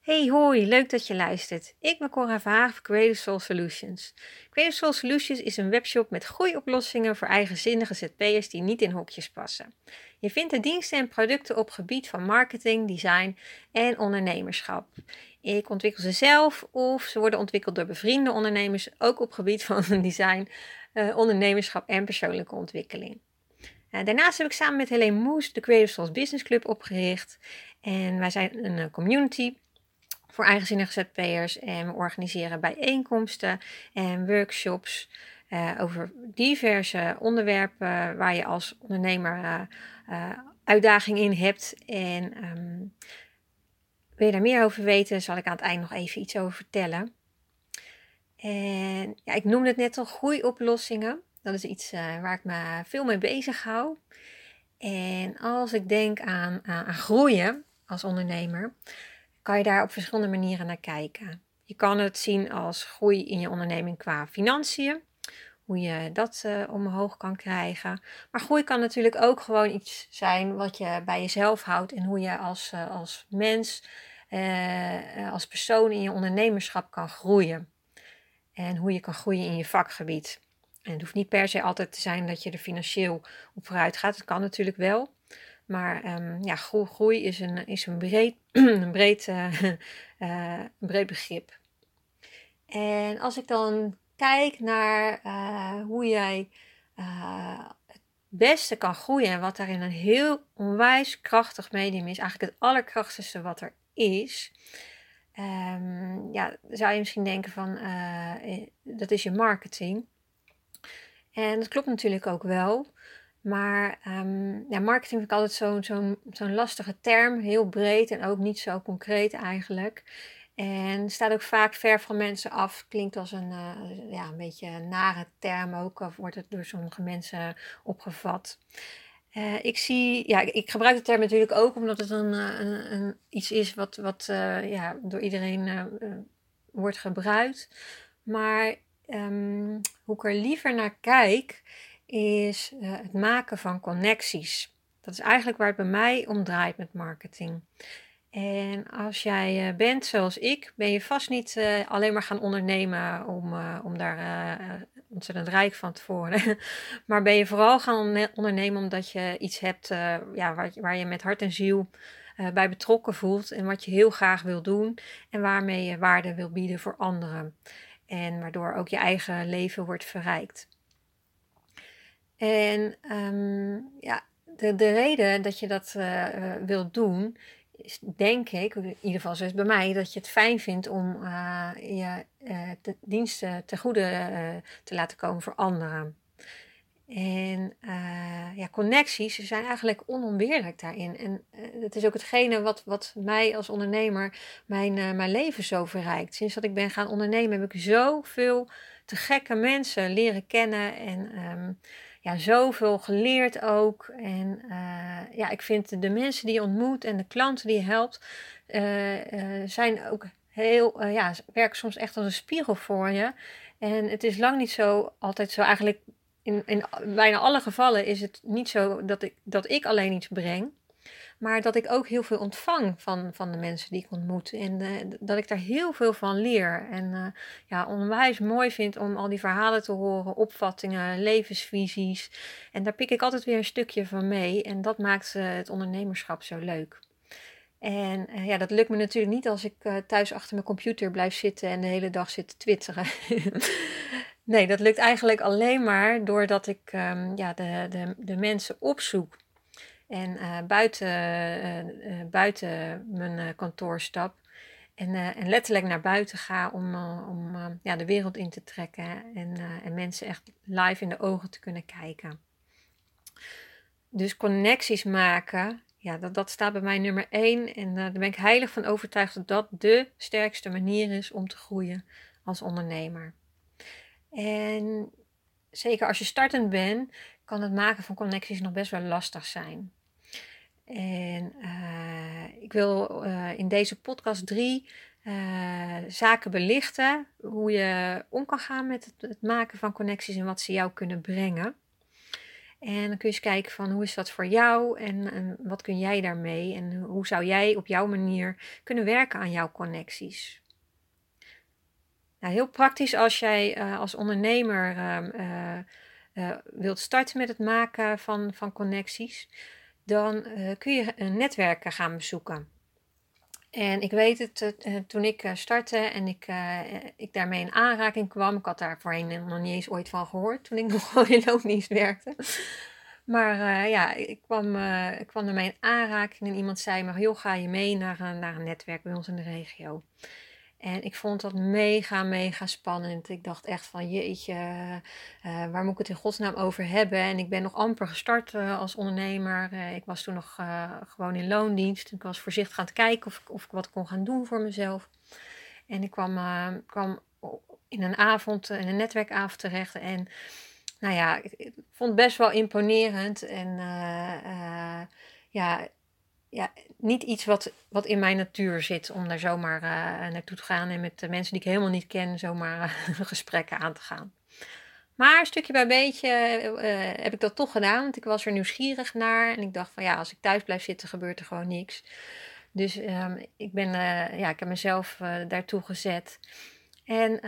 Hey hoi, leuk dat je luistert. Ik ben Cora Verhagen van Creative Soul Solutions. Creative Soul Solutions is een webshop met goede oplossingen voor eigenzinnige ZP'ers die niet in hokjes passen. Je vindt de diensten en producten op gebied van marketing, design en ondernemerschap. Ik ontwikkel ze zelf of ze worden ontwikkeld door bevriende ondernemers, ook op gebied van design, uh, ondernemerschap en persoonlijke ontwikkeling. Uh, daarnaast heb ik samen met Helene Moes de Creative Souls Business Club opgericht. En wij zijn een uh, community voor eigenzinnige ZP'ers. En we organiseren bijeenkomsten en workshops uh, over diverse onderwerpen waar je als ondernemer uh, uitdaging in hebt. En um, wil je daar meer over weten, zal ik aan het eind nog even iets over vertellen. En ja, ik noemde het net al groeioplossingen. Dat is iets waar ik me veel mee bezig hou. En als ik denk aan, aan groeien als ondernemer, kan je daar op verschillende manieren naar kijken. Je kan het zien als groei in je onderneming qua financiën, hoe je dat uh, omhoog kan krijgen. Maar groei kan natuurlijk ook gewoon iets zijn wat je bij jezelf houdt en hoe je als, uh, als mens, uh, als persoon in je ondernemerschap kan groeien. En hoe je kan groeien in je vakgebied. En het hoeft niet per se altijd te zijn dat je er financieel op vooruit gaat. Het kan natuurlijk wel. Maar um, ja, groei is een, is een, breed, een, breed, uh, een breed begrip. En als ik dan kijk naar uh, hoe jij het beste kan groeien en wat daarin een heel onwijs krachtig medium is, eigenlijk het allerkrachtigste wat er is, um, ja, zou je misschien denken van dat is je marketing. En dat klopt natuurlijk ook wel. Maar um, ja, marketing vind ik altijd zo'n zo'n lastige term, heel breed en ook niet zo concreet eigenlijk. En staat ook vaak ver van mensen af, klinkt als een, uh, ja, een beetje een nare term ook, of wordt het door sommige mensen opgevat. Uh, ik zie, ja, ik gebruik de term natuurlijk ook omdat het een, een, een iets is wat, wat ja, door iedereen wordt gebruikt. Maar um, hoe ik er liever naar kijk, is uh, het maken van connecties. Dat is eigenlijk waar het bij mij om draait met marketing. En als jij uh, bent zoals ik, ben je vast niet uh, alleen maar gaan ondernemen om, om daar ontzettend rijk van te worden. maar ben je vooral gaan ondernemen omdat je iets hebt ja, waar, waar je met hart en ziel bij betrokken voelt. En wat je heel graag wil doen. En waarmee je waarde wil bieden voor anderen. En waardoor ook je eigen leven wordt verrijkt. En um, ja, de, de reden dat je dat uh, wilt doen, is denk ik, in ieder geval zoals bij mij, dat je het fijn vindt om uh, je te, diensten te goede te laten komen voor anderen. En ja, connecties zijn eigenlijk onontbeerlijk daarin. En het is ook hetgene wat, wat mij als ondernemer mijn, mijn leven zo verrijkt. Sinds dat ik ben gaan ondernemen heb ik zoveel te gekke mensen leren kennen en... Um, ja, zoveel geleerd ook. En uh, ja, ik vind de mensen die je ontmoet en de klanten die je helpt, uh, uh, zijn ook heel, ja, werken soms echt als een spiegel voor je. En het is lang niet zo, altijd zo eigenlijk, in, in bijna alle gevallen is het niet zo dat ik, dat ik alleen iets breng. Maar dat ik ook heel veel ontvang van, van de mensen die ik ontmoet. En uh, dat ik daar heel veel van leer. En uh, ja, onwijs mooi vind om al die verhalen te horen, opvattingen, levensvisies. En daar pik ik altijd weer een stukje van mee. En dat maakt uh, het ondernemerschap zo leuk. En ja, dat lukt me natuurlijk niet als ik thuis achter mijn computer blijf zitten en de hele dag zit te twitteren. nee, dat lukt eigenlijk alleen maar doordat ik um, ja, de, de, de mensen opzoek en uh, buiten, uh, buiten mijn kantoor stap. En, en, letterlijk naar buiten ga om, om ja, de wereld in te trekken. En, en mensen echt live in de ogen te kunnen kijken. Dus connecties maken, ja, dat, dat staat bij mij nummer één. En daar ben ik heilig van overtuigd dat dat de sterkste manier is om te groeien als ondernemer. En zeker als je startend bent, kan het maken van connecties nog best wel lastig zijn. En uh, ik wil uh, in deze podcast drie uh, zaken belichten. Hoe je om kan gaan met het, maken van connecties en wat ze jou kunnen brengen. En dan kun je eens kijken van hoe is dat voor jou en, en wat kun jij daarmee en hoe zou jij op jouw manier kunnen werken aan jouw connecties. Nou, heel praktisch als jij als ondernemer uh, wilt starten met het maken van, van connecties, dan kun je een netwerken gaan bezoeken. En ik weet het, toen ik startte en ik, ik daarmee in aanraking kwam, ik had daar voorheen nog niet eens ooit van gehoord toen ik nog in loondienst werkte. Maar ja, ik kwam, ik kwam ermee in aanraking en iemand zei me, joh, ga je mee naar, naar een netwerk bij ons in de regio. En ik vond dat mega, mega spannend. Ik dacht echt van jeetje, uh, waar moet ik het in godsnaam over hebben? En ik ben nog amper gestart uh, als ondernemer. Uh, ik was toen nog gewoon in loondienst. Ik was voorzichtig aan het kijken of, of ik wat kon gaan doen voor mezelf. En ik kwam, kwam in een avond, in een netwerkavond terecht. En nou ja, ik, ik vond het best wel imponerend. En ja, ja, niet iets wat, wat in mijn natuur zit om daar zomaar uh, naartoe te gaan en met de mensen die ik helemaal niet ken zomaar uh, gesprekken aan te gaan. Maar stukje bij beetje uh, heb ik dat toch gedaan, want ik was er nieuwsgierig naar en ik dacht van ja, als ik thuis blijf zitten gebeurt er gewoon niks. Dus um, ik, ben, ja, ik heb mezelf daartoe gezet en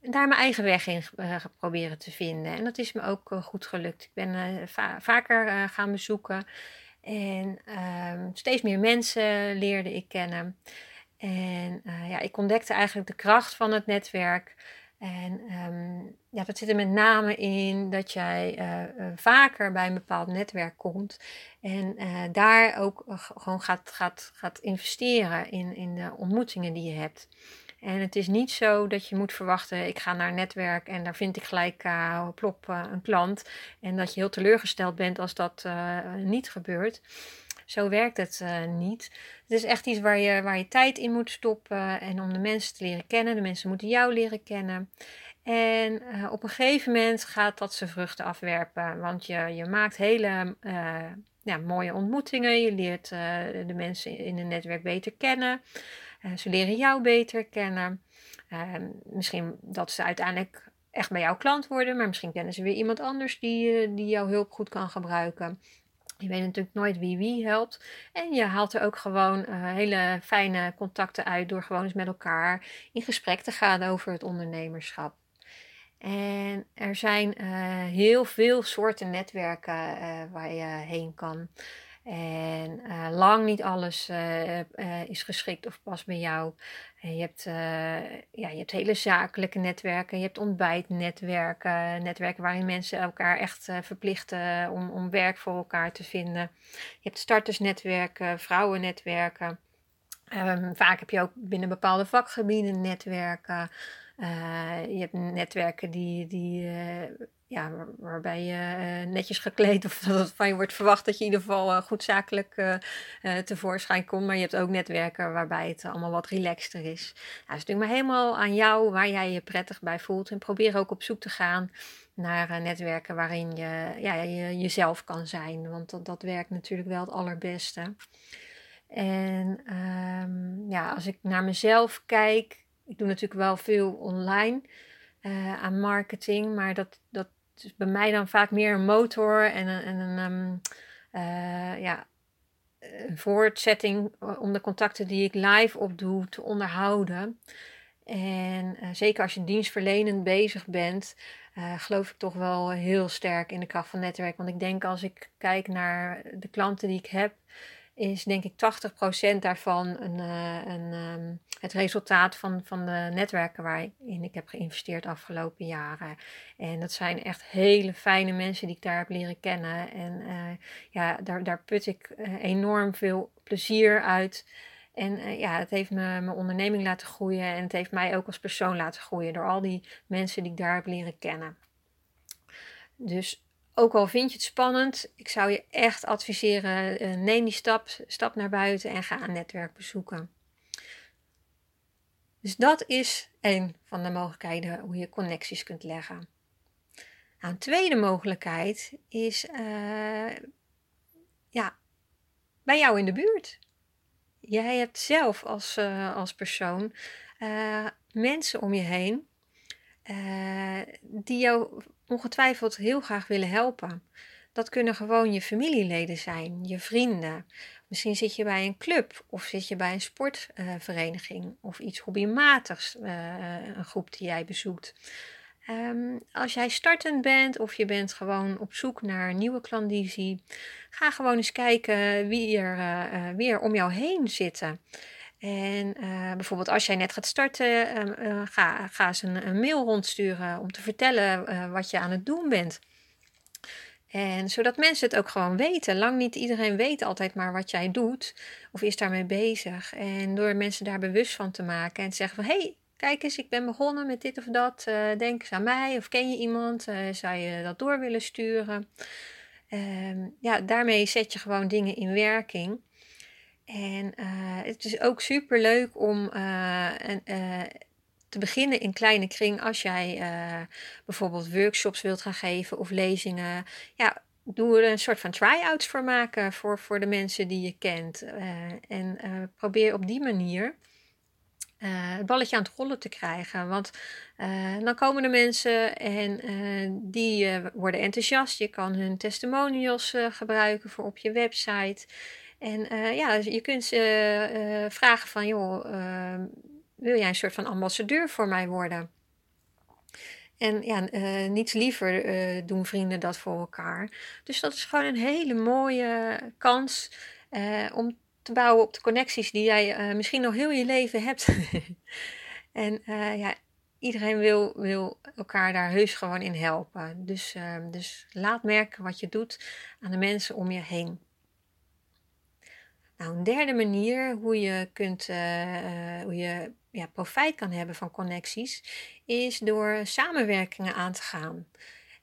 daar mijn eigen weg in proberen te vinden. En dat is me ook goed gelukt. Ik ben va vaker gaan bezoeken. En um, steeds meer mensen leerde ik kennen. En uh, ja, ik ontdekte eigenlijk de kracht van het netwerk. En um, ja, dat zit er met name in dat jij uh, vaker bij een bepaald netwerk komt. En daar ook gewoon gaat, gaat, gaat investeren in, in de ontmoetingen die je hebt. En het is niet zo dat je moet verwachten, ik ga naar een netwerk en daar vind ik gelijk uh, plop uh, een klant. En dat je heel teleurgesteld bent als dat uh, niet gebeurt. Zo werkt het niet. Het is echt iets waar je, waar je tijd in moet stoppen en om de mensen te leren kennen. De mensen moeten jou leren kennen. En op een gegeven moment gaat dat zijn vruchten afwerpen. Want je, je maakt hele ja, mooie ontmoetingen. Je leert de mensen in een netwerk beter kennen. Uh, ze leren jou beter kennen. Uh, misschien dat ze uiteindelijk echt bij jouw klant worden, maar misschien kennen ze weer iemand anders die, uh, die jouw hulp goed kan gebruiken. Je weet natuurlijk nooit wie wie helpt. En je haalt er ook gewoon uh, hele fijne contacten uit door gewoon eens met elkaar in gesprek te gaan over het ondernemerschap. En er zijn heel veel soorten netwerken waar je heen kan. En uh, lang niet alles uh, uh, is geschikt of past bij jou. je, hebt, ja, je hebt hele zakelijke netwerken, je hebt ontbijtnetwerken, netwerken waarin mensen elkaar echt verplichten om, om werk voor elkaar te vinden. Je hebt startersnetwerken, vrouwennetwerken. Um, vaak heb je ook binnen bepaalde vakgebieden netwerken. je hebt netwerken die, die ja, waarbij je uh, netjes gekleed of dat het van je wordt verwacht dat je in ieder geval uh, goed zakelijk uh, tevoorschijn komt. Maar je hebt ook netwerken waarbij het allemaal wat relaxter is. Nou, het is natuurlijk maar helemaal aan jou waar jij je prettig bij voelt. En probeer ook op zoek te gaan naar netwerken waarin je, ja, je jezelf kan zijn. Want dat, dat werkt natuurlijk wel het allerbeste. En um, ja, als ik naar mezelf kijk, ik doe natuurlijk wel veel online. Aan marketing, maar dat, dat is bij mij dan vaak meer een motor en een, en een, um, uh, ja, een voortzetting om de contacten die ik live opdoe te onderhouden. En uh, zeker als je dienstverlenend bezig bent, uh, geloof ik toch wel heel sterk in de kracht van netwerk. Want ik denk als ik kijk naar de klanten die ik heb, is denk ik 80% daarvan een, een, het resultaat van, van de netwerken waarin ik heb geïnvesteerd afgelopen jaren. En dat zijn echt hele fijne mensen die ik daar heb leren kennen. En uh, ja, daar, daar put ik uh, enorm veel plezier uit. En ja, het heeft me mijn onderneming laten groeien en het heeft mij ook als persoon laten groeien door al die mensen die ik daar heb leren kennen. Dus ook al vind je het spannend, ik zou je echt adviseren: neem die stap, stap naar buiten en ga een netwerk bezoeken. Dus dat is een van de mogelijkheden hoe je connecties kunt leggen. Nou, een tweede mogelijkheid is uh, ja, bij jou in de buurt. Jij hebt zelf als, uh, als persoon mensen om je heen die jou ongetwijfeld heel graag willen helpen. Dat kunnen gewoon je familieleden zijn, je vrienden. Misschien zit je bij een club of zit je bij een sportvereniging of iets hobbymatigs, een groep die jij bezoekt. Um, als jij startend bent of je bent gewoon op zoek naar nieuwe klandizie, ga gewoon eens kijken wie er, uh, wie er om jou heen zitten. En bijvoorbeeld als jij net gaat starten, uh, ga, ga eens een, een, mail rondsturen om te vertellen wat je aan het doen bent. En zodat mensen het ook gewoon weten. Lang niet iedereen weet altijd maar wat jij doet of is daarmee bezig. En door mensen daar bewust van te maken en te zeggen van hé, hey, kijk eens, ik ben begonnen met dit of dat. Uh, denk eens aan mij of ken je iemand? Uh, zou je dat door willen sturen? Uh, ja, daarmee zet je gewoon dingen in werking. En eh, het is ook super leuk om een, te beginnen in kleine kring als jij bijvoorbeeld workshops wilt gaan geven of lezingen. Ja, doe er een soort van try-outs voor maken voor, voor de mensen die je kent. en probeer op die manier het balletje aan het rollen te krijgen. Want dan komen de mensen en die worden enthousiast. Je kan hun testimonials gebruiken voor op je website. En ja, je kunt ze vragen van, joh, wil jij een soort van ambassadeur voor mij worden? En ja, niets liever doen vrienden dat voor elkaar. Dus dat is gewoon een hele mooie kans om te bouwen op de connecties die jij misschien nog heel je leven hebt. en ja, iedereen wil, wil elkaar daar heus gewoon in helpen. Dus, uh, dus laat merken wat je doet aan de mensen om je heen. Nou, een derde manier hoe je, kunt, hoe je ja, profijt kan hebben van connecties is door samenwerkingen aan te gaan.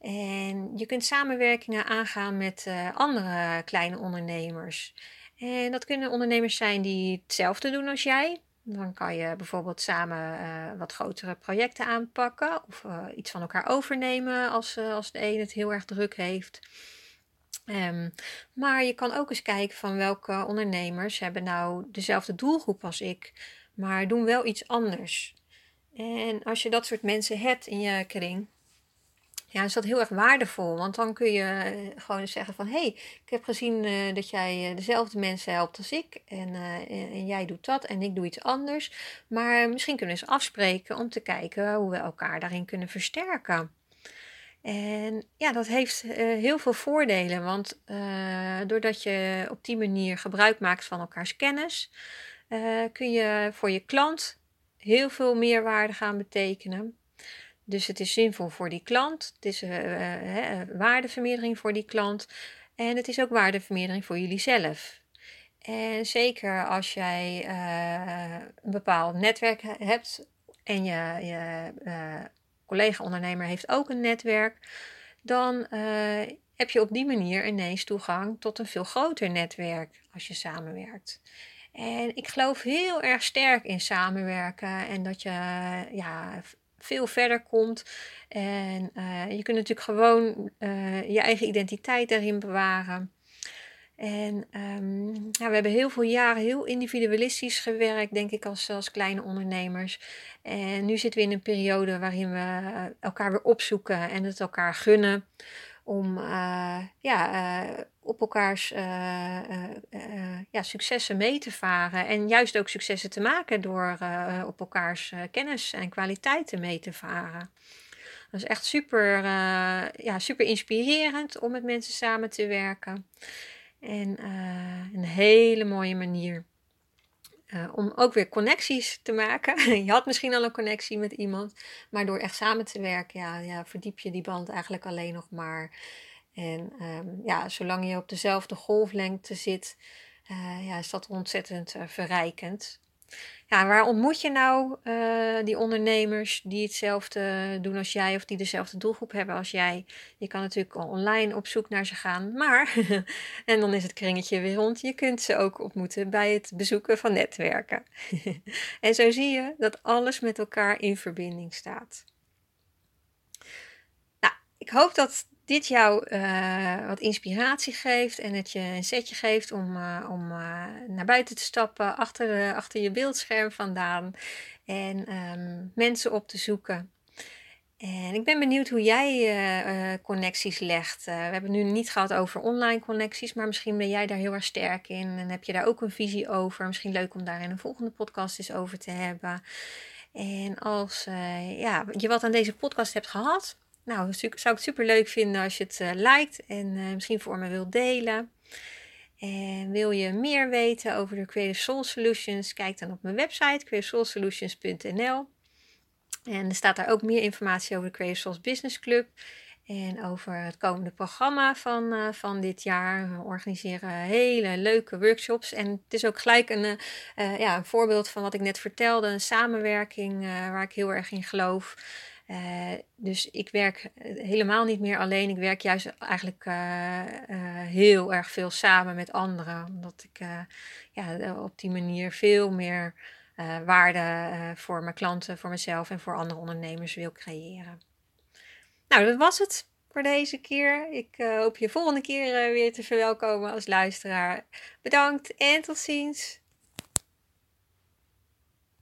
En je kunt samenwerkingen aangaan met andere kleine ondernemers. En dat kunnen ondernemers zijn die hetzelfde doen als jij. Dan kan je bijvoorbeeld samen uh, wat grotere projecten aanpakken of uh, iets van elkaar overnemen als, als de een het heel erg druk heeft. Um, maar je kan ook eens kijken van welke ondernemers hebben nou dezelfde doelgroep als ik, maar doen wel iets anders. En als je dat soort mensen hebt in je kring, ja, is dat heel erg waardevol. Want dan kun je eh, gewoon zeggen van... hé, hey, ik heb gezien uh, dat jij uh, dezelfde mensen helpt als ik. En, en, jij doet dat en ik doe iets anders. Maar misschien kunnen we eens afspreken om te kijken hoe we elkaar daarin kunnen versterken. En ja, dat heeft heel veel voordelen. Want doordat je op die manier gebruik maakt van elkaars kennis... kun je voor je klant heel veel meerwaarde gaan betekenen... Dus het is zinvol voor die klant. Het is uh, waardevermeerdering voor die klant. En het is ook waardevermeerdering voor jullie zelf. En zeker als jij een bepaald netwerk hebt en je, je collega-ondernemer heeft ook een netwerk, dan heb je op die manier ineens toegang tot een veel groter netwerk als je samenwerkt. En ik geloof heel erg sterk in samenwerken en dat je ja, veel verder komt. En uh, je kunt natuurlijk gewoon uh, je eigen identiteit daarin bewaren. En um, ja, we hebben heel veel jaren heel individualistisch gewerkt, denk ik, als, als kleine ondernemers. En nu zitten we in een periode waarin we elkaar weer opzoeken en het elkaar gunnen om uh, ja, uh, op elkaars uh, ja, successen mee te varen. En juist ook successen te maken door op elkaars kennis en kwaliteiten mee te varen. Dat is echt super, ja, super inspirerend om met mensen samen te werken. En een hele mooie manier uh, om ook weer connecties te maken. je had misschien al een connectie met iemand, maar door echt samen te werken, ja, ja verdiep je die band eigenlijk alleen nog maar. En um, ja, zolang je op dezelfde golflengte zit, uh, ja, is dat ontzettend uh, verrijkend. Ja, waar ontmoet je nou uh, die ondernemers die hetzelfde doen als jij of die dezelfde doelgroep hebben als jij? Je kan natuurlijk online op zoek naar ze gaan, maar, en dan is het kringetje weer rond, je kunt ze ook ontmoeten bij het bezoeken van netwerken. en zo zie je dat alles met elkaar in verbinding staat. Nou, ik hoop dat dit jou uh, wat inspiratie geeft en het je een setje geeft om, uh, om uh, naar buiten te stappen, achter, achter je beeldscherm vandaan en um, mensen op te zoeken. En ik ben benieuwd hoe jij connecties legt. we hebben nu niet gehad over online connecties, maar misschien ben jij daar heel erg sterk in en heb je daar ook een visie over. Misschien leuk om daar in een volgende podcast eens over te hebben. En als ja, je wat aan deze podcast hebt gehad, nou, zou ik het super leuk vinden als je het uh, liked en misschien voor me wilt delen. En wil je meer weten over de Creative Soul Solutions? Kijk dan op mijn website creativesoulsolutions.nl. En er staat daar ook meer informatie over de Creative Souls Business Club. En over het komende programma van, uh, van dit jaar. We organiseren hele leuke workshops. En het is ook gelijk een, ja, een voorbeeld van wat ik net vertelde. Een samenwerking waar ik heel erg in geloof. Uh, dus ik werk helemaal niet meer alleen. Ik werk juist eigenlijk uh, heel erg veel samen met anderen. Omdat ik ja, op die manier veel meer waarde voor mijn klanten, voor mezelf en voor andere ondernemers wil creëren. Nou, dat was het voor deze keer. Ik hoop je volgende keer weer te verwelkomen als luisteraar. Bedankt en tot ziens.